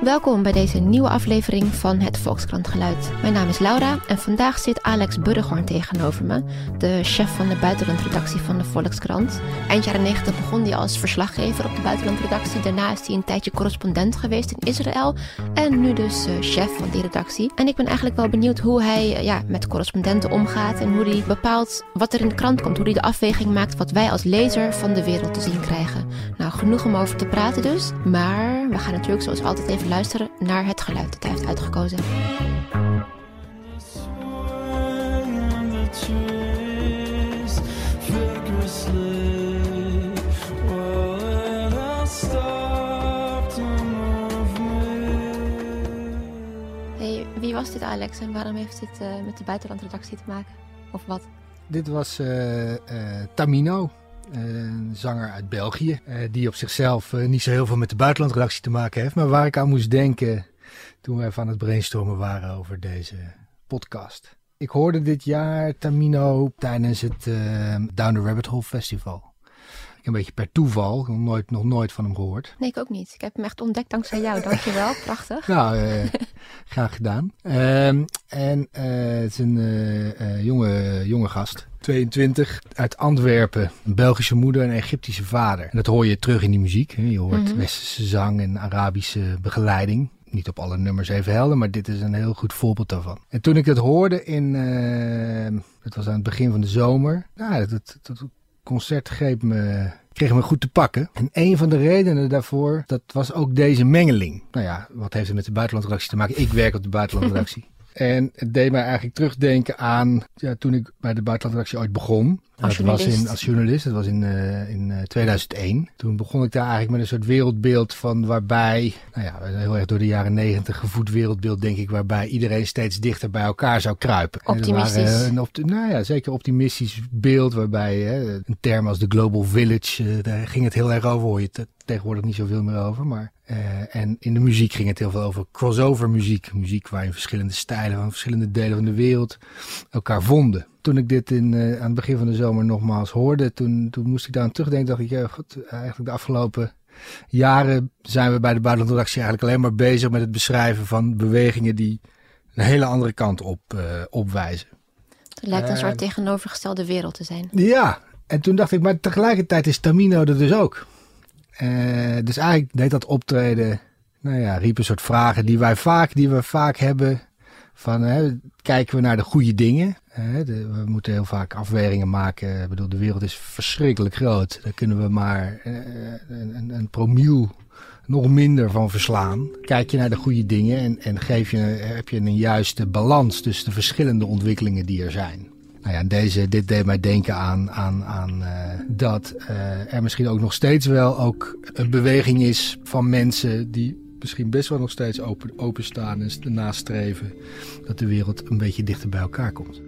Welkom bij deze nieuwe aflevering van het Volkskrant Geluid. Mijn naam is Laura en vandaag zit Alex Burghoorn tegenover me, de chef van de buitenlandredactie van de Volkskrant. Eind jaren 90 begon hij als verslaggever op de buitenlandredactie. Daarna is hij een tijdje correspondent geweest in Israël en nu dus uh, chef van die redactie. En ik ben eigenlijk wel benieuwd hoe hij uh, ja, met correspondenten omgaat en hoe hij bepaalt wat er in de krant komt, hoe hij de afweging maakt wat wij als lezer van de wereld te zien krijgen. Nou, genoeg om over te praten dus, maar we gaan natuurlijk zoals altijd even luisteren naar het geluid dat hij heeft uitgekozen. Hey, wie was dit Alex en waarom heeft dit uh, met de buitenlandredactie te maken? Of wat? Dit was uh, uh, Tamino, een zanger uit België, die op zichzelf niet zo heel veel met de buitenlandredactie te maken heeft, maar waar ik aan moest denken toen wij van het brainstormen waren over deze podcast. Ik hoorde dit jaar Tamino tijdens het Down the Rabbit Hole Festival. Een beetje per toeval, nog nooit, nog nooit van hem gehoord. Nee, ik ook niet. Ik heb hem echt ontdekt dankzij jou. Dankjewel, prachtig. Nou, uh, graag gedaan. Uh, en uh, het is een uh, jonge, jonge gast. 22, uit Antwerpen. Een Belgische moeder en een Egyptische vader. En dat hoor je terug in die muziek. Hè? Je hoort mm -hmm. westerse zang en Arabische begeleiding. Niet op alle nummers even helder, maar dit is een heel goed voorbeeld daarvan. En toen ik dat hoorde in, het was aan het begin van de zomer. Nou, dat, dat, dat concert me, kreeg me goed te pakken. En een van de redenen daarvoor, dat was ook deze mengeling. Nou ja, wat heeft het met de buitenlandredactie te maken? Ik werk op de buitenlandredactie. En het deed mij eigenlijk terugdenken aan ja, toen ik bij de buitenlandredactie ooit begon. Als dat journalist. was in, als journalist, dat was in, uh, in uh, 2001. Toen begon ik daar eigenlijk met een soort wereldbeeld van waarbij, nou ja, heel erg door de jaren negentig gevoed wereldbeeld denk ik, waarbij iedereen steeds dichter bij elkaar zou kruipen. Optimistisch. Waren, een nou ja, zeker optimistisch beeld waarbij hè, een term als de Global Village, uh, daar ging het heel erg over, hoor je het tegenwoordig niet zoveel meer over, maar uh, en in de muziek ging het heel veel over crossover muziek. Muziek waarin verschillende stijlen van verschillende delen van de wereld elkaar vonden. Toen ik dit in, uh, aan het begin van de zomer nogmaals hoorde, toen, toen moest ik daar aan terugdenken. Dacht ik, ja, goed, eigenlijk de afgelopen jaren zijn we bij de buitenlandredactie eigenlijk alleen maar bezig met het beschrijven van bewegingen die een hele andere kant op uh, opwijzen. Het lijkt een soort tegenovergestelde wereld te zijn. Ja, en toen dacht ik, maar tegelijkertijd is Tamino er dus ook. Uh, dus eigenlijk deed dat optreden, nou ja, riep een soort vragen die wij vaak, die we vaak hebben. Van, kijken we naar de goede dingen? De, we moeten heel vaak afwegingen maken. Ik bedoel, de wereld is verschrikkelijk groot. Daar kunnen we maar een, een, een promiel nog minder van verslaan. Kijk je naar de goede dingen en, en geef je, heb je een juiste balans tussen de verschillende ontwikkelingen die er zijn. Nou ja, deze, dit deed mij denken aan, aan, aan uh, dat uh, er misschien ook nog steeds wel ook een beweging is van mensen die misschien best wel nog steeds open, openstaan en nastreven dat de wereld een beetje dichter bij elkaar komt.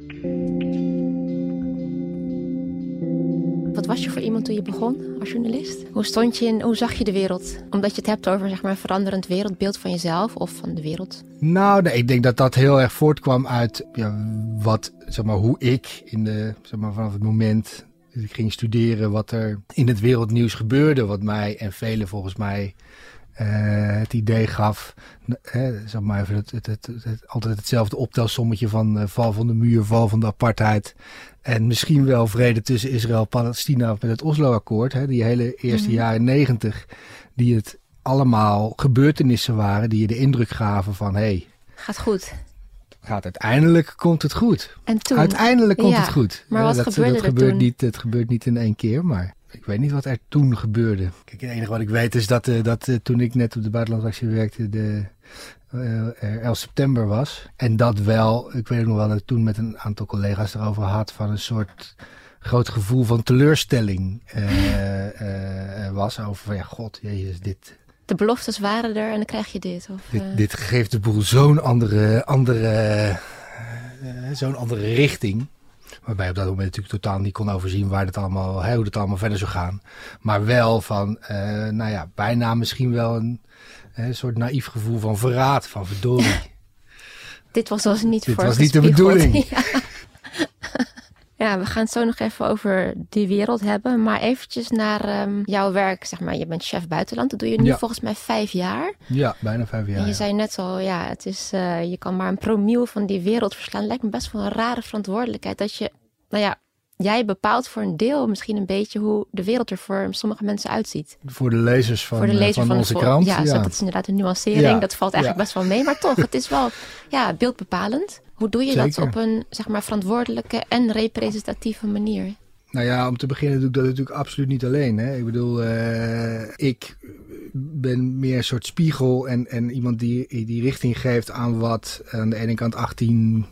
Was je voor iemand toen je begon als journalist? Hoe stond je in, hoe zag je de wereld? Omdat je het hebt over zeg maar, een veranderend wereldbeeld van jezelf of van de wereld? Nou, nee, ik denk dat dat heel erg voortkwam uit ja, wat, zeg maar, hoe ik in de, zeg maar, vanaf het moment dat ik ging studeren, wat er in het wereldnieuws gebeurde, wat mij en velen volgens mij uh, het idee gaf, uh, zeg maar het, het, het, altijd hetzelfde optelsommetje van uh, val van de muur, val van de apartheid. En misschien wel vrede tussen Israël en Palestina met het Oslo-akkoord. Hè, die hele eerste mm. jaren negentig, die het allemaal gebeurtenissen waren die je de indruk gaven van hé. Hey, Gaat goed. Gaat uiteindelijk komt het goed. En toen? Uiteindelijk komt ja, het goed. Maar wat dat, gebeurde dat er gebeurt toen? Niet, het gebeurt niet in één keer, maar ik weet niet wat er toen gebeurde. Kijk, het enige wat ik weet is dat, uh, dat uh, toen ik net op de buitenlandactie werkte, de uh, 11 september was. En dat wel, ik weet nog wel dat ik toen met een aantal collega's erover had van een soort groot gevoel van teleurstelling uh, was. Over van ja, god, jezus, dit... De beloftes waren er en dan krijg je dit. Of, dit, dit geeft de boel zo'n andere, andere, zo'n andere richting. Waarbij op dat moment natuurlijk totaal niet kon overzien waar het allemaal, hoe het allemaal verder zou gaan. Maar wel van, nou ja, bijna misschien wel een, een soort naïef gevoel van verraad, van verdorie. Dit was dus niet Dit voor was niet de bedoeling. Ja. Ja, we gaan het zo nog even over die wereld hebben. Maar eventjes naar ehm, jouw werk. Zeg maar, je bent chef buitenland. Dat doe je nu Ja. volgens mij vijf jaar. Ja, bijna vijf jaar. en je ja. zei net al, ja, het is, eh, je kan maar een promiel van die wereld verslaan. Lijkt me best wel een rare verantwoordelijkheid. Dat je, nou ja, jij bepaalt voor een deel misschien een beetje hoe de wereld er voor sommige mensen uitziet. Voor de lezers van, voor de eh, lezer van, van, onze krant. Ja, dat is inderdaad een nuancering. Ja, Dat valt eigenlijk ja. best wel mee. Maar toch, het is wel ja, beeldbepalend. Hoe doe je dat op een zeg maar, verantwoordelijke en representatieve manier? Nou ja, om te beginnen doe ik dat natuurlijk absoluut niet alleen. Hè. Ik bedoel, eh, ik ben meer een soort spiegel en, en iemand die, die richting geeft aan wat aan de ene kant 18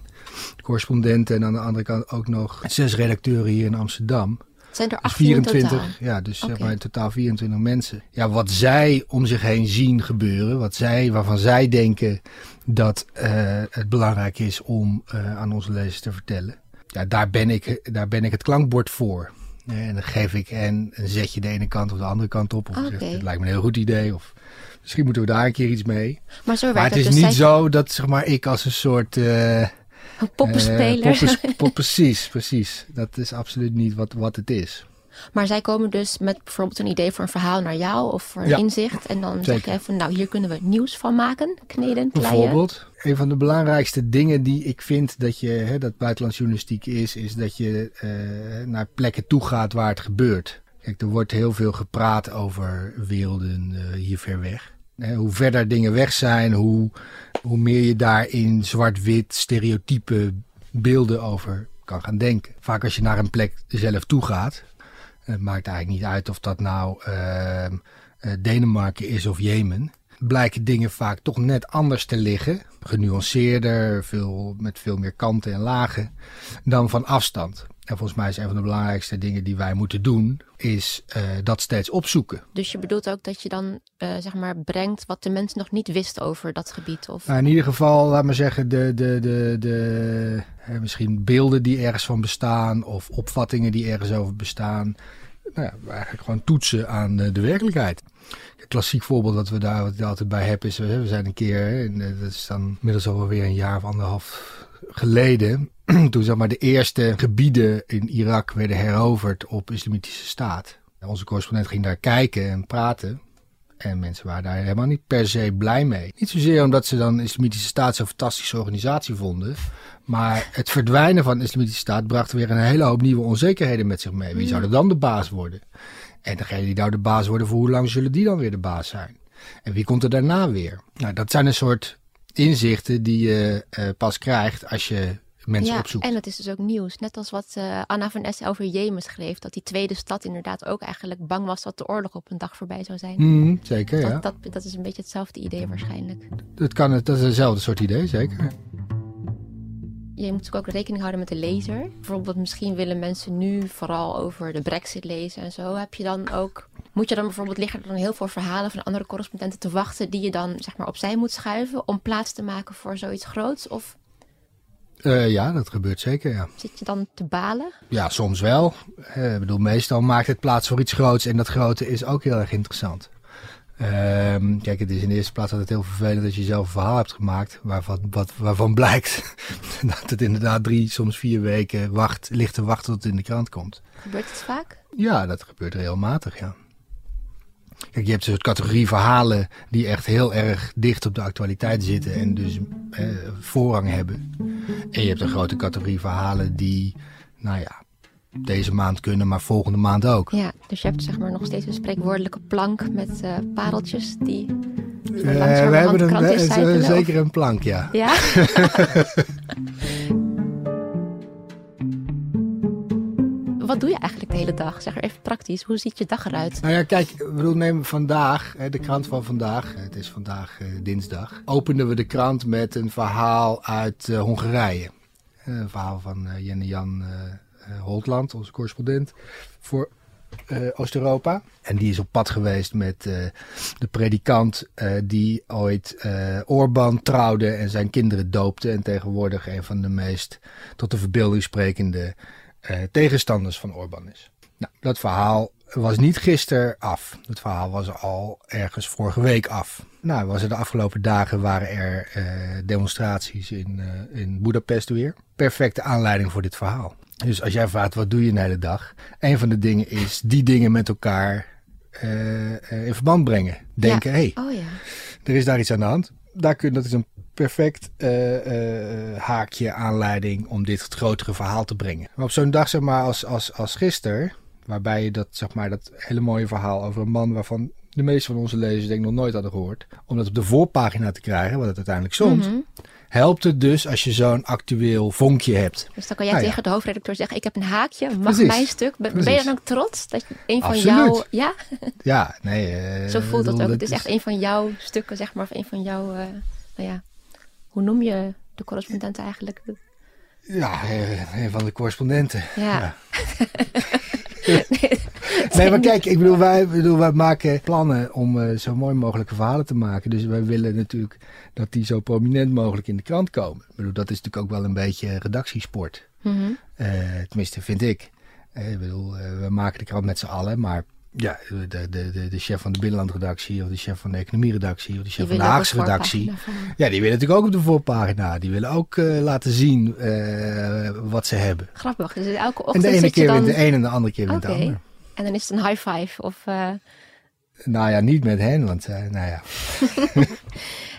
correspondenten en aan de andere kant ook nog zes redacteuren hier in Amsterdam. Het zijn er Dus 18 in 24, totaal. ja, dus zeg Oké. maar in totaal 24 mensen. Ja, wat zij om zich heen zien gebeuren, wat zij, waarvan zij denken dat eh, het belangrijk is om eh, aan onze lezers te vertellen. Ja, daar ben ik, daar ben ik het klankbord voor. Eh, En dan geef ik hen een zetje de ene kant of de andere kant op. Of zeg, het lijkt me een heel goed idee. Of misschien moeten we daar een keer iets mee. Maar zo Maar het is dus. niet Zij- zo dat zeg maar, ik als een soort... eh, poppenspeler. eh, poppens- pop- precies, precies. Dat is absoluut niet wat, wat het is. Maar zij komen dus met bijvoorbeeld een idee voor een verhaal naar jou of voor een Ja, inzicht. En dan zeg zeker. je even, nou hier kunnen we nieuws van maken. Kneden, kleien. Bijvoorbeeld, een van de belangrijkste dingen die ik vind dat je, hè, dat buitenlandsjournalistiek is, is dat je eh, naar plekken toe gaat waar het gebeurt. Kijk, er wordt heel veel gepraat over werelden eh, hier ver weg. Hoe verder dingen weg zijn, hoe, hoe meer je daar in zwart-wit stereotype beelden over kan gaan denken. Vaak als je naar een plek zelf toe gaat, het maakt eigenlijk niet uit of dat nou ehm, eh, Denemarken is of Jemen. Blijken dingen vaak toch net anders te liggen. Genuanceerder, veel, met veel meer kanten en lagen dan van afstand. En volgens mij is een van de belangrijkste dingen die wij moeten doen, is eh, dat steeds opzoeken. Dus je bedoelt ook dat je dan eh, zeg maar brengt wat de mensen nog niet wisten over dat gebied. Of... Nou, in ieder geval, laat maar zeggen, de, de, de, de, hè, misschien beelden die ergens van bestaan of opvattingen die ergens over bestaan. Nou ja, eigenlijk gewoon toetsen aan de werkelijkheid. Een klassiek voorbeeld wat we daar wat altijd bij heb is, we zijn een keer, hè, en, eh, dat is dan inmiddels alweer een jaar of anderhalf geleden, toen zeg maar de eerste gebieden in Irak werden heroverd op islamitische staat. Onze correspondent ging daar kijken en praten. En mensen waren daar helemaal niet per se blij mee. Niet zozeer omdat ze dan de Islamitische Staat zo'n fantastische organisatie vonden. Maar het verdwijnen van de Islamitische Staat bracht weer een hele hoop nieuwe onzekerheden met zich mee. Wie zou er dan de baas worden? En degene die nou de baas worden, voor hoe lang zullen die dan weer de baas zijn? En wie komt er daarna weer? Nou, dat zijn een soort inzichten die je eh, pas krijgt als je mensen ja, en het is dus ook nieuws. Net als wat eh, Anna van Essen over Jemen schreef. Dat die tweede stad inderdaad ook eigenlijk bang was dat de oorlog op een dag voorbij zou zijn. Mhm, zeker, ja. dat, dat, dat is een beetje hetzelfde idee waarschijnlijk. Dat, kan, het- dat is hetzelfde soort idee, zeker. Je moet natuurlijk ook rekening houden met de lezer. Bijvoorbeeld, misschien willen mensen nu vooral over de brexit lezen en zo. Heb je dan ook... Moet je dan bijvoorbeeld, liggen dan heel veel verhalen van andere correspondenten te wachten... die je dan zeg maar opzij moet schuiven om plaats te maken voor zoiets groots? Of Eh, ja, dat gebeurt zeker, ja. zit je dan te balen? Ja, soms wel. Eh, ik bedoel, meestal maakt het plaats voor iets groots en dat grote is ook heel erg interessant. Ehm, kijk, het is in de eerste plaats altijd heel vervelend dat je zelf een verhaal hebt gemaakt waarvan, wat, waarvan blijkt dat het inderdaad drie, soms vier weken wacht, ligt te wachten tot het in de krant komt. Gebeurt het vaak? Ja, dat gebeurt regelmatig, ja. Kijk, je hebt een soort categorie verhalen die echt heel erg dicht op de actualiteit zitten en dus eh, voorrang hebben. En je hebt een grote categorie verhalen die, nou ja, deze maand kunnen, maar volgende maand ook. Ja, dus je hebt zeg maar nog steeds een spreekwoordelijke plank met eh, pareltjes die... langzamerhand we hebben een, zeker een plank, ja. Ja? Wat doe je eigenlijk de hele dag? Zeg er even praktisch. Hoe ziet je dag eruit? Nou ja, kijk, bedoel, neem vandaag, de krant van vandaag, het is vandaag eh, dinsdag, openden we de krant met een verhaal uit eh, Hongarije. Eh, Een verhaal van Jenne Jan Holtland, onze correspondent voor Oost-Europa. En die is op pad geweest met de predikant die ooit Orbán trouwde en zijn kinderen doopte. En tegenwoordig een van de meest tot de verbeelding sprekende eh, tegenstanders van Orbán is. Nou, dat verhaal was niet gisteren af. Het verhaal was al ergens vorige week af. Nou, was er de afgelopen dagen waren er eh, demonstraties in, eh, in Budapest weer. Perfecte aanleiding voor dit verhaal. Dus als jij vraagt, wat doe je de hele dag? Een van de dingen is die dingen met elkaar uh, uh, in verband brengen. Denken, hé, hey, oh, ja. er is daar iets aan de hand. Daar kun, dat is een perfect uh, haakje, aanleiding om dit het grotere verhaal te brengen. Maar op zo'n dag, zeg maar, als, als, als gisteren, waarbij je dat, zeg maar, dat hele mooie verhaal over een man waarvan de meeste van onze lezers denk ik nog nooit hadden gehoord. Om dat op de voorpagina te krijgen, wat het uiteindelijk stond. Mm -hmm. Helpt het dus als je zo'n actueel vonkje hebt. Dus dan kan jij nou, tegen ja. de hoofdredacteur zeggen: Ik heb een haakje, mag Precies. mijn stuk. Ben, ben, je dan ook trots dat je een van jouw. Ja? ja, nee. Uh, Zo voelt het ook. Het is echt een van jouw stukken, zeg maar. Of een van jouw. Nou ja, hoe noem je de correspondenten eigenlijk? Ja, een van de correspondenten. Ja. ja. nee, maar kijk, ik bedoel, wij, bedoel, wij maken plannen om uh, zo mooi mogelijke verhalen te maken. Dus wij willen natuurlijk dat die zo prominent mogelijk in de krant komen. Ik bedoel, dat is natuurlijk ook wel een beetje redactiesport. Mm -hmm. uh, tenminste, vind ik. Uh, ik bedoel, we maken de krant met z'n allen, maar ja, de, de, de, chef van de binnenlandredactie of de chef van de economieredactie of de chef die van de Haagse redactie. Ja, die willen natuurlijk ook op de voorpagina. Die willen ook uh, laten zien uh, wat ze hebben. Grappig. Dus elke ochtend en de ene keer dan... wint de een en de andere keer wint okay. de ander. En dan is het een high five of... Uh... Nou ja, niet met hen, want nou ja.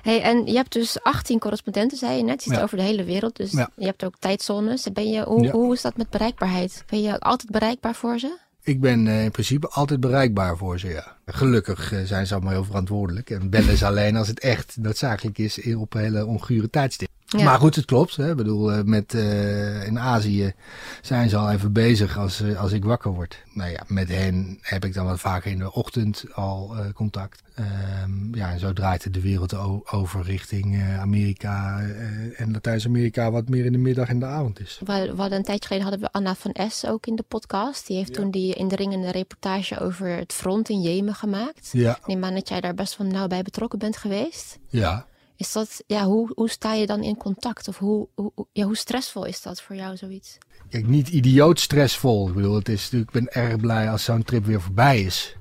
hey, en je hebt dus 18 correspondenten, zei je net. Je zit ja. over de hele wereld, dus ja. je hebt ook tijdzones. Ben je, hoe, ja. hoe is dat met bereikbaarheid? Ben je altijd bereikbaar voor ze? Ik ben uh, in principe altijd bereikbaar voor ze, ja. Gelukkig uh, zijn ze allemaal heel verantwoordelijk. En bellen ze alleen als het echt noodzakelijk is op hele ongure tijdstip. Ja. Maar goed, het klopt. Hè. Ik bedoel, uh, met, in Azië zijn ze al even bezig als, als ik wakker word. Nou ja, met hen heb ik dan wat vaker in de ochtend al contact. Um, ja, en zo draait de wereld over richting Amerika en Latijns-Amerika, wat meer in de middag en de avond is. We, we hadden een tijdje geleden hadden we Anna van S ook in de podcast. Die heeft ja. toen die indringende reportage over het front in Jemen gemaakt. Ja. Ik neem aan dat jij daar best wel nauw bij betrokken bent geweest. Ja. Is dat, ja, hoe, hoe sta je dan in contact? Of hoe, hoe, ja, hoe stressvol is dat voor jou, zoiets? Kijk, niet idioot stressvol. Ik bedoel, het is natuurlijk, ik ben erg blij als zo'n trip weer voorbij is.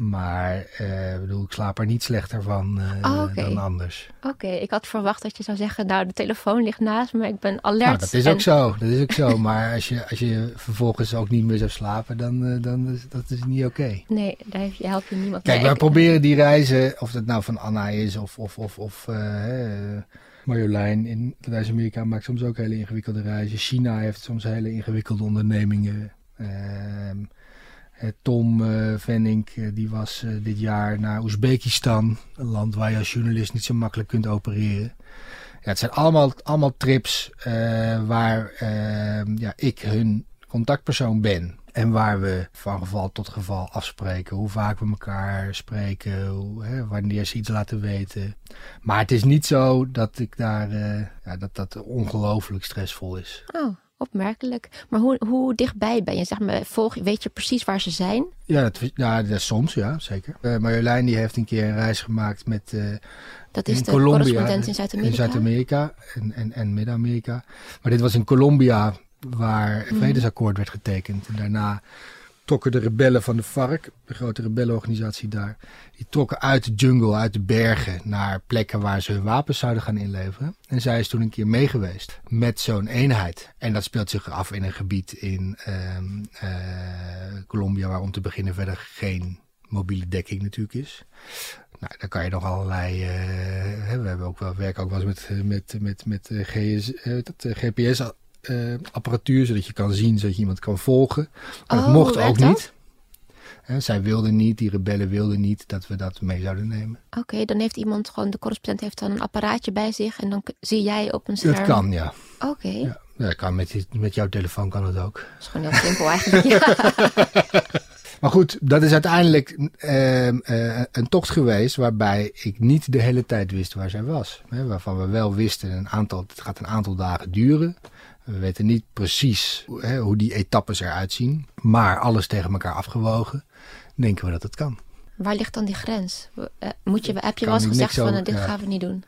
Maar uh, bedoel, ik slaap er niet slechter van uh, oh, okay. dan anders. Oké, okay. ik had verwacht dat je zou zeggen, nou de telefoon ligt naast me, ik ben alert. Nou, dat is en... ook zo, dat is ook zo. maar als je, als je vervolgens ook niet meer zou slapen, dan, uh, dan is dat is niet oké. Okay. Nee, daar heb je, help je niemand Kijk, mee. wij proberen die reizen, of dat nou van Anna is of, of, of, of Marjolein in Latijns-Amerika maakt soms ook hele ingewikkelde reizen. China heeft soms hele ingewikkelde ondernemingen. Ehm, Tom uh, Venning, uh, die was dit jaar naar Oezbekistan. Een land waar je als journalist niet zo makkelijk kunt opereren. Ja, het zijn allemaal, allemaal trips waar ehm, ja, ik hun contactpersoon ben. En waar we van geval tot geval afspreken. Hoe vaak we elkaar spreken. Hoe, hè, wanneer ze iets laten weten. Maar het is niet zo dat ik daar ja, dat dat ongelooflijk stressvol is. Oh. Opmerkelijk. Maar hoe, hoe dichtbij ben je? Zeg maar, volg, weet je precies waar ze zijn? Ja, dat, ja dat soms, ja, zeker. Uh, Marjolein die heeft een keer een reis gemaakt met uh, Dat is in de Colombia, correspondent in Zuid-Amerika? In Zuid-Amerika en, en, en Midden-Amerika. Maar dit was in Colombia waar een vredesakkoord werd getekend. En daarna trokken de rebellen van de FARC, de grote rebellenorganisatie daar, die trokken uit de jungle, uit de bergen, naar plekken waar ze hun wapens zouden gaan inleveren. En zij is toen een keer meegeweest met zo'n eenheid. En dat speelt zich af in een gebied in um, uh, Colombia, waar om te beginnen verder geen mobiele dekking natuurlijk is. Nou, daar kan je nog allerlei. Uh, we hebben ook wel werk ook wel eens met, met, met, met GS, GPS apparatuur, zodat je kan zien, zodat je iemand kan volgen. Maar oh, dat mocht ook dat? niet. Zij wilden niet, die rebellen wilden niet dat we dat mee zouden nemen. Oké, okay, dan heeft iemand gewoon, de correspondent heeft dan een apparaatje bij zich en dan zie jij op een scherm. Dat kan, ja. Oké. Okay. Ja, dat kan met, met jouw telefoon kan het ook. Dat is gewoon heel simpel eigenlijk. ja. Maar goed, dat is uiteindelijk uh, uh, een tocht geweest waarbij ik niet de hele tijd wist waar zij was. Hè, waarvan we wel wisten, een aantal, het gaat een aantal dagen duren. We weten niet precies hè, hoe die etappes eruit zien. Maar alles tegen elkaar afgewogen, denken we dat het kan. Waar ligt dan die grens? Moet je, heb je wel eens gezegd van zo, dit ja. gaan we niet doen?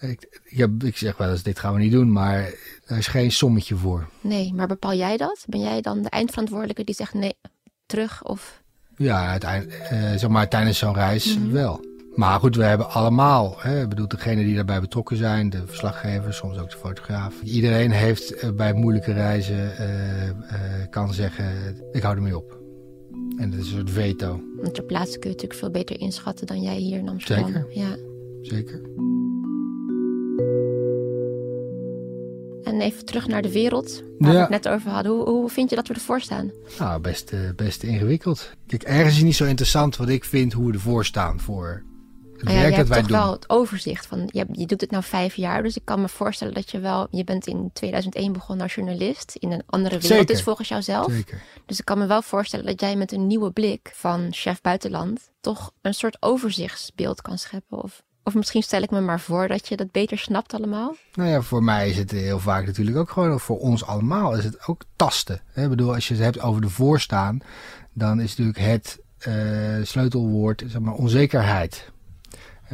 Ik, ja, ik zeg wel eens dit gaan we niet doen, maar er is geen sommetje voor. Nee, maar bepaal jij dat? Ben jij dan de eindverantwoordelijke die zegt nee, terug of... Ja, uiteindelijk, uh, zeg maar tijdens zo'n reis mm -hmm. wel. Maar goed, we hebben allemaal, hè, bedoel, degenen die daarbij betrokken zijn, de verslaggevers, soms ook de fotograaf. Iedereen heeft eh, bij moeilijke reizen, uh, uh, kan zeggen, ik hou ermee op. En dat is een soort veto. Want ter plaatse kun je natuurlijk veel beter inschatten dan jij hier in Amsterdam. Zeker. Ja. Zeker. En even terug naar de wereld, waar we het net over hadden. Hoe, hoe vind je dat we ervoor staan? Nou, best, best ingewikkeld. Kijk, ergens is niet zo interessant wat ik vind hoe we ervoor staan voor het ja, werk dat wij hebt toch doen. wel het overzicht van, je, je doet het nou vijf jaar, dus ik kan me voorstellen dat je wel, je bent in 2001 begonnen als journalist in een andere wereld Zeker. is volgens jouzelf. Zeker. Dus ik kan me wel voorstellen dat jij met een nieuwe blik van chef buitenland toch een soort overzichtsbeeld kan scheppen. Of, of misschien stel ik me maar voor dat je dat beter snapt allemaal. Nou ja, voor mij is het heel vaak natuurlijk ook gewoon, voor ons allemaal, is het ook tasten. Ik bedoel, als je het hebt over de voorstaan, dan is natuurlijk het uh, sleutelwoord zeg maar, onzekerheid.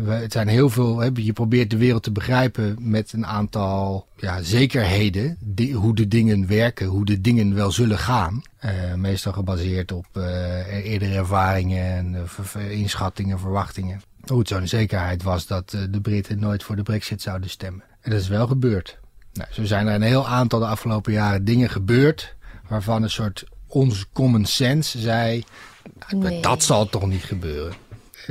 Het zijn heel veel, je probeert de wereld te begrijpen met een aantal ja, zekerheden. Die, hoe de dingen werken, hoe de dingen wel zullen gaan. Uh, meestal gebaseerd op uh, eerdere ervaringen en inschattingen, verwachtingen. Goed, zo'n zekerheid was dat de Britten nooit voor de brexit zouden stemmen. En dat is wel gebeurd. Nou, zo zijn er een heel aantal de afgelopen jaren dingen gebeurd waarvan een soort onze common sense zei, nee. dat zal toch niet gebeuren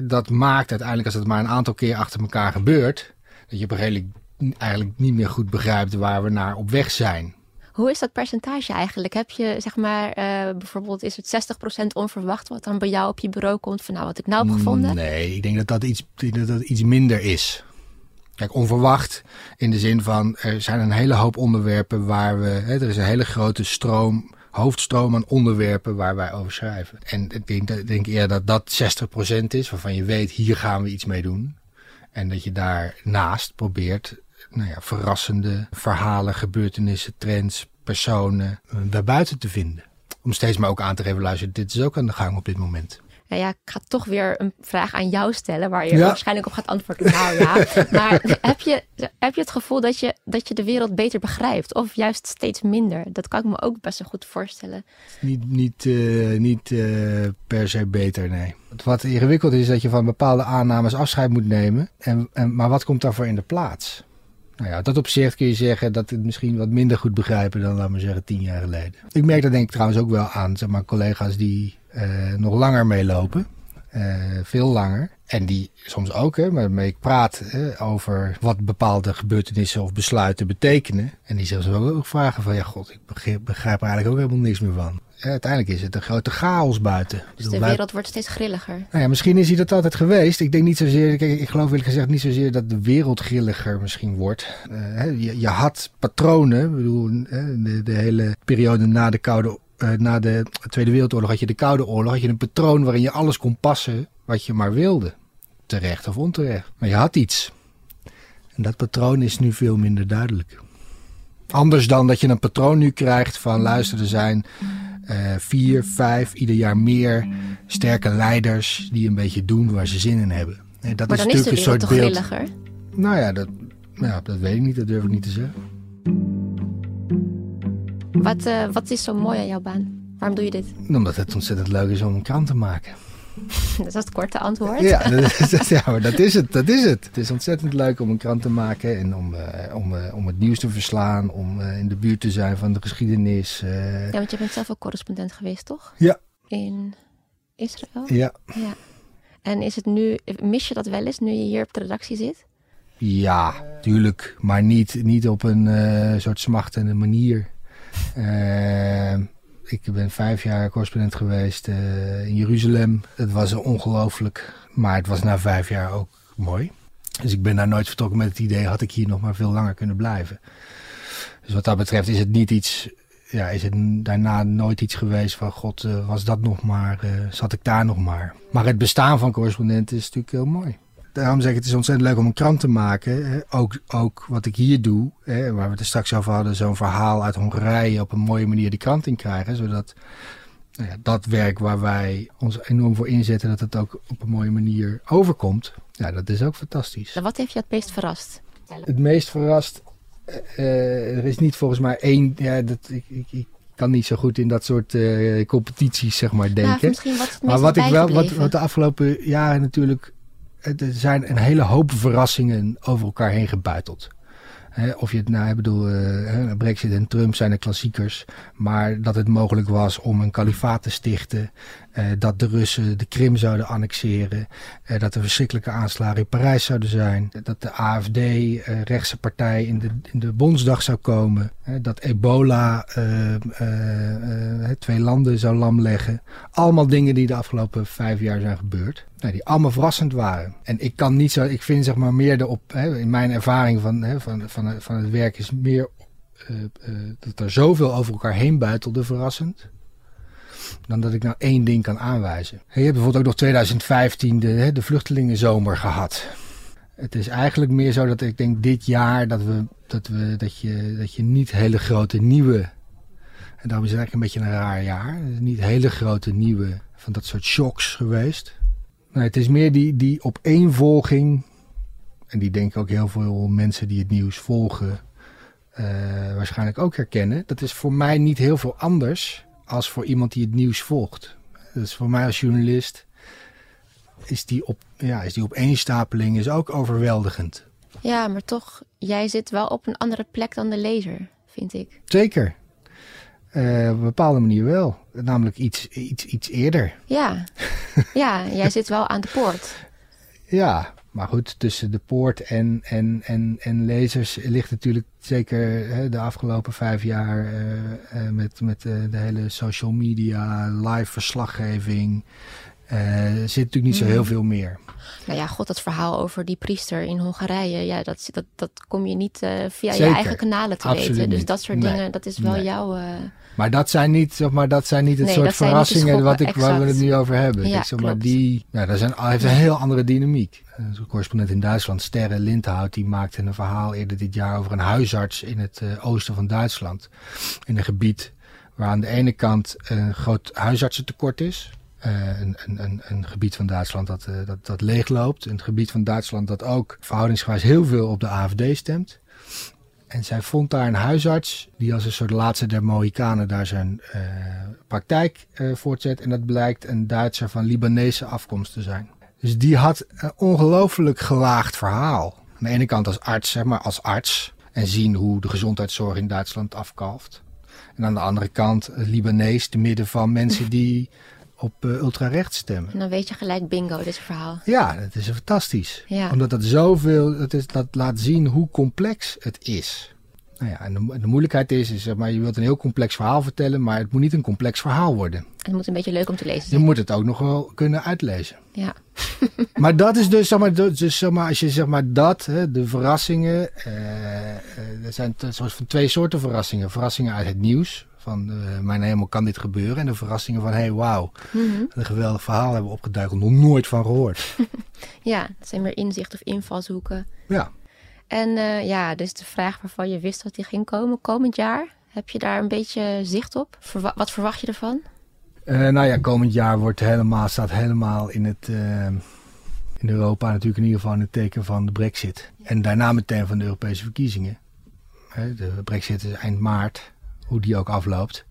dat maakt uiteindelijk, als het maar een aantal keer achter elkaar gebeurt, dat je op een gegeven moment eigenlijk niet meer goed begrijpt waar we naar op weg zijn. Hoe is dat percentage eigenlijk? Heb je, zeg maar, uh, bijvoorbeeld is het 60% onverwacht wat dan bij jou op je bureau komt van nou wat ik nou heb gevonden? Nee, ik denk dat dat iets, dat dat iets minder is. Kijk, onverwacht in de zin van er zijn een hele hoop onderwerpen waar we, hè, er is een hele grote stroom hoofdstroom aan onderwerpen waar wij over schrijven. En ik denk, denk eerder dat dat 60% is, waarvan je weet, hier gaan we iets mee doen. En dat je daarnaast probeert nou ja, verrassende verhalen, gebeurtenissen, trends, personen uh, daarbuiten te vinden. Om steeds maar ook aan te geven, luister, dit is ook aan de gang op dit moment. Nou ja, ik ga toch weer een vraag aan jou stellen, waar je ja. waarschijnlijk op gaat antwoorden. Nou ja, maar heb je, heb je het gevoel dat je, dat je de wereld beter begrijpt? Of juist steeds minder? Dat kan ik me ook best wel goed voorstellen. Niet, niet, uh, niet uh, per se beter, nee. Wat ingewikkeld is, dat je van bepaalde aannames afscheid moet nemen. En, en, maar wat komt daarvoor in de plaats? Nou ja, dat opzicht kun je zeggen dat het misschien wat minder goed begrijpen dan, laten we zeggen, tien jaar geleden. Ik merk dat denk ik trouwens ook wel aan, zeg maar, collega's die uh, nog langer meelopen. Uh, veel langer. En die soms ook, hè, waarmee ik praat hè, over wat bepaalde gebeurtenissen of besluiten betekenen. En die zelfs ook vragen van, ja god, ik begrijp, begrijp er eigenlijk ook helemaal niks meer van. Ja, uiteindelijk is het een grote chaos buiten. Dus de wereld wordt steeds grilliger. Nou ja, misschien is hij dat altijd geweest. Ik denk niet zozeer, kijk, ik geloof eerlijk gezegd niet zozeer dat de wereld grilliger misschien wordt. Uh, je, je, had patronen, ik bedoel, de, de hele periode na de Koude uh, na de Tweede Wereldoorlog had je de Koude Oorlog, had je een patroon waarin je alles kon passen wat je maar wilde. Terecht of onterecht. Maar je had iets. En dat patroon is nu veel minder duidelijk. Anders dan dat je een patroon nu krijgt van luister, er zijn uh, vier, vijf, ieder jaar meer sterke leiders die een beetje doen waar ze zin in hebben. En dat maar is dan natuurlijk is de een soort toch beeld. grilliger? Nou ja dat, ja, dat weet ik niet, dat durf ik niet te zeggen. Wat, uh, wat is zo mooi aan jouw baan? Waarom doe je dit? Omdat het ontzettend leuk is om een krant te maken. dat is het korte antwoord. Ja, dat is, ja, maar dat is het. Dat is het. Het is ontzettend leuk om een krant te maken en om, uh, om, uh, om het nieuws te verslaan, om uh, in de buurt te zijn van de geschiedenis. Ja, want je bent zelf ook correspondent geweest, toch? Ja. In Israël? Ja. ja. En is het nu, mis je dat wel eens nu je hier op de redactie zit? Ja, tuurlijk. Maar niet, niet op een soort smachtende manier. Uh, ik ben vijf jaar correspondent geweest uh, in Jeruzalem. Het was ongelooflijk, maar het was na vijf jaar ook mooi. Dus ik ben daar nooit vertrokken met het idee, had ik hier nog maar veel langer kunnen blijven. Dus wat dat betreft is het niet iets, ja, is het daarna nooit iets geweest van god, uh, was dat nog maar, zat ik daar nog maar. Maar het bestaan van correspondent is natuurlijk heel mooi daarom zeg ik, het is ontzettend leuk om een krant te maken. Ook, ook wat ik hier doe, hè, waar we het er straks over hadden, zo'n verhaal uit Hongarije op een mooie manier die krant in krijgen. Zodat nou ja, dat werk waar wij ons enorm voor inzetten, dat het ook op een mooie manier overkomt. Ja, dat is ook fantastisch. En wat heeft je het meest verrast? Het meest verrast, uh, er is niet volgens mij één, ja, dat, ik, ik, ik kan niet zo goed in dat soort uh, competities zeg maar denken. Nou, maar wat ik wel, wat, wat de afgelopen jaren natuurlijk er zijn een hele hoop verrassingen over elkaar heen gebuiteld of je het nou, ik bedoel, uh, Brexit en Trump zijn de klassiekers. Maar dat het mogelijk was om een kalifaat te stichten. Uh, dat de Russen de Krim zouden annexeren. Uh, dat er verschrikkelijke aanslagen in Parijs zouden zijn. Dat de AFD, rechtse partij, in de, in de Bondsdag zou komen. dat ebola twee landen zou lamleggen. Allemaal dingen die de afgelopen vijf jaar zijn gebeurd. Nou, die allemaal verrassend waren. En ik kan niet zo, ik vind zeg maar meer de op, hè, in mijn ervaring van, hè, van, van, van het werk is meer uh, uh, dat er zoveel over elkaar heen buitelde verrassend. Dan dat ik nou één ding kan aanwijzen. je hebt bijvoorbeeld ook nog 2015 de, hè, de vluchtelingenzomer gehad. Het is eigenlijk meer zo dat ik denk dit jaar dat, we, dat, we, dat, je, dat je niet hele grote nieuwe. En daarom is het eigenlijk een beetje een raar jaar. Niet hele grote nieuwe van dat soort shocks geweest. Nee, het is meer die, die opeenvolging. En die denken ook heel veel mensen die het nieuws volgen. Uh, waarschijnlijk ook herkennen. Dat is voor mij niet heel veel anders als voor iemand die het nieuws volgt. Dus voor mij als journalist is die, op, ja, is die opeenstapeling is ook overweldigend. Ja, maar toch, jij zit wel op een andere plek dan de lezer, vind ik. Zeker. Uh, op een bepaalde manier wel. Namelijk iets, iets, iets eerder. Ja. ja, jij zit wel aan de poort. Ja, maar goed, tussen de poort en, en, en, en lezers ligt natuurlijk zeker hè, de afgelopen vijf jaar uh, met, met de hele social media, live verslaggeving. Zit natuurlijk niet zo heel mhm. veel meer. Nou ja, god, dat verhaal over die priester in Hongarije, ja, dat, dat, dat kom je niet via je eigen kanalen te weten. Dus dat soort dingen, dat is wel jouw. Maar dat zijn niet, zeg maar, dat zijn niet het soort verrassingen wat ik, waar we het nu over hebben. Ja, zeg maar, die, ja, dat zijn, heeft een heel andere dynamiek. Een correspondent in Duitsland, Sterre Lindhout, die maakte een verhaal eerder dit jaar over een huisarts in het uh, oosten van Duitsland. In een gebied waar aan de ene kant een groot huisartsentekort is. Uh, een, een, een, gebied van Duitsland dat, uh, dat, dat leegloopt. Een gebied van Duitsland dat ook verhoudingsgewijs heel veel op de AFD stemt. En zij vond daar een huisarts die als een soort laatste der Mohikanen daar zijn uh, praktijk voortzet. En dat blijkt een Duitser van Libanese afkomst te zijn. Dus die had een ongelooflijk gelaagd verhaal. Aan de ene kant als arts, zeg maar als arts. En zien hoe de gezondheidszorg in Duitsland afkalft. En aan de andere kant Libanees, te midden van mensen die op uh, ultrarechts stemmen. En dan weet je gelijk bingo, dit verhaal. Ja, dat is fantastisch. Ja. Omdat dat zoveel, dat, is, dat laat zien hoe complex het is. Nou ja, en de, de, moeilijkheid is, is zeg maar, je wilt een heel complex verhaal vertellen, maar het moet niet een complex verhaal worden. Het moet een beetje leuk om te lezen zijn. Je moet het ook nog wel kunnen uitlezen. Ja. maar dat is dus, zeg maar, dus, zeg maar als je zeg maar dat, hè, de verrassingen, uh, er zijn soort van twee soorten verrassingen. Verrassingen uit het nieuws, van uh, mijn hemel kan dit gebeuren. En de verrassingen van hey wauw, mm een geweldig verhaal hebben we opgeduikeld, nog nooit van gehoord. ja, dat zijn meer inzicht of invalshoeken. Ja. En uh, ja, dus de vraag waarvan je wist dat die ging komen komend jaar. Heb je daar een beetje zicht op? Verwa wat verwacht je ervan? Uh, nou ja, komend jaar wordt helemaal, staat helemaal in het in Europa natuurlijk in ieder geval in het teken van de brexit. En daarna meteen van de Europese verkiezingen. De brexit is eind maart hoe die ook afloopt.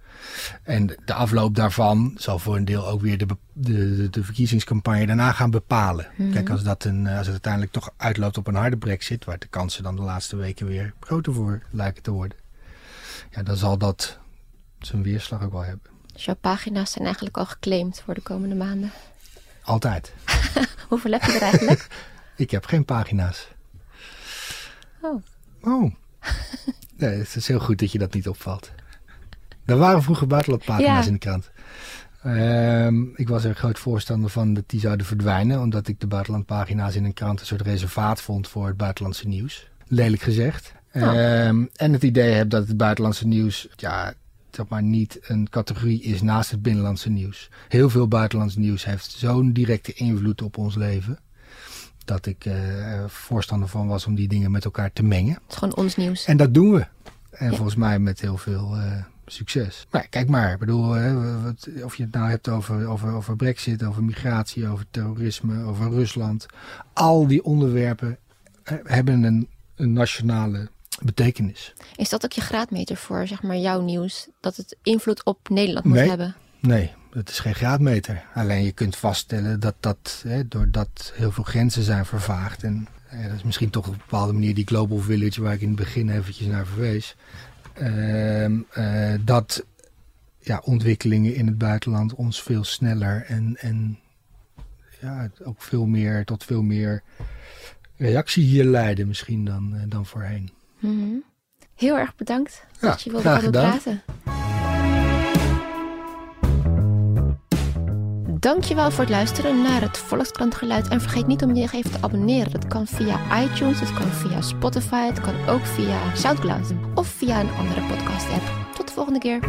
En de afloop daarvan zal voor een deel ook weer de, de, de verkiezingscampagne daarna gaan bepalen. Mhm. Kijk, als, dat een, als het uiteindelijk toch uitloopt op een harde brexit, waar de kansen dan de laatste weken weer groter voor lijken te worden, ja, dan zal dat zijn weerslag ook wel hebben. Dus jouw pagina's zijn eigenlijk al geclaimd voor de komende maanden? Altijd. Hoeveel heb je er eigenlijk? Ik heb geen pagina's. Oh. Oh. Nee, het is heel goed dat je dat niet opvalt. Er waren vroeger buitenlandpagina's in de krant. Ehm, ik was er groot voorstander van dat die zouden verdwijnen, omdat ik de buitenlandpagina's in een krant een soort reservaat vond voor het buitenlandse nieuws. Lelijk gezegd. Oh. Ehm, en het idee heb dat het buitenlandse nieuws, ja, zeg maar niet een categorie is naast het binnenlandse nieuws. Heel veel buitenlands nieuws heeft zo'n directe invloed op ons leven. Dat ik uh, voorstander van was om die dingen met elkaar te mengen. Het is gewoon ons nieuws. En dat doen we. En volgens mij met heel veel uh, succes. Maar kijk maar, ik bedoel, hè, wat, of je het nou hebt over, over, over brexit, over migratie, over terrorisme, over Rusland. Al die onderwerpen hebben een, een nationale betekenis. Is dat ook je graadmeter voor zeg maar, jouw nieuws? Dat het invloed op Nederland moet hebben? Nee, dat is geen graadmeter. Alleen je kunt vaststellen dat dat, hè, doordat heel veel grenzen zijn vervaagd. En dat is misschien toch op een bepaalde manier die Global Village waar ik in het begin eventjes naar verwees. Ehm, eh, dat ja, ontwikkelingen in het buitenland ons veel sneller en, en ja, ook veel meer tot veel meer reactie hier leiden misschien dan, eh, dan voorheen. Mhm. Heel erg bedankt Ja, dat je wilde gedaan. praten. Dankjewel voor het luisteren naar het Volkskrant Geluid. En vergeet niet om je even te abonneren. Dat kan via iTunes, het kan via Spotify, het kan ook via Soundcloud of via een andere podcast app. Tot de volgende keer.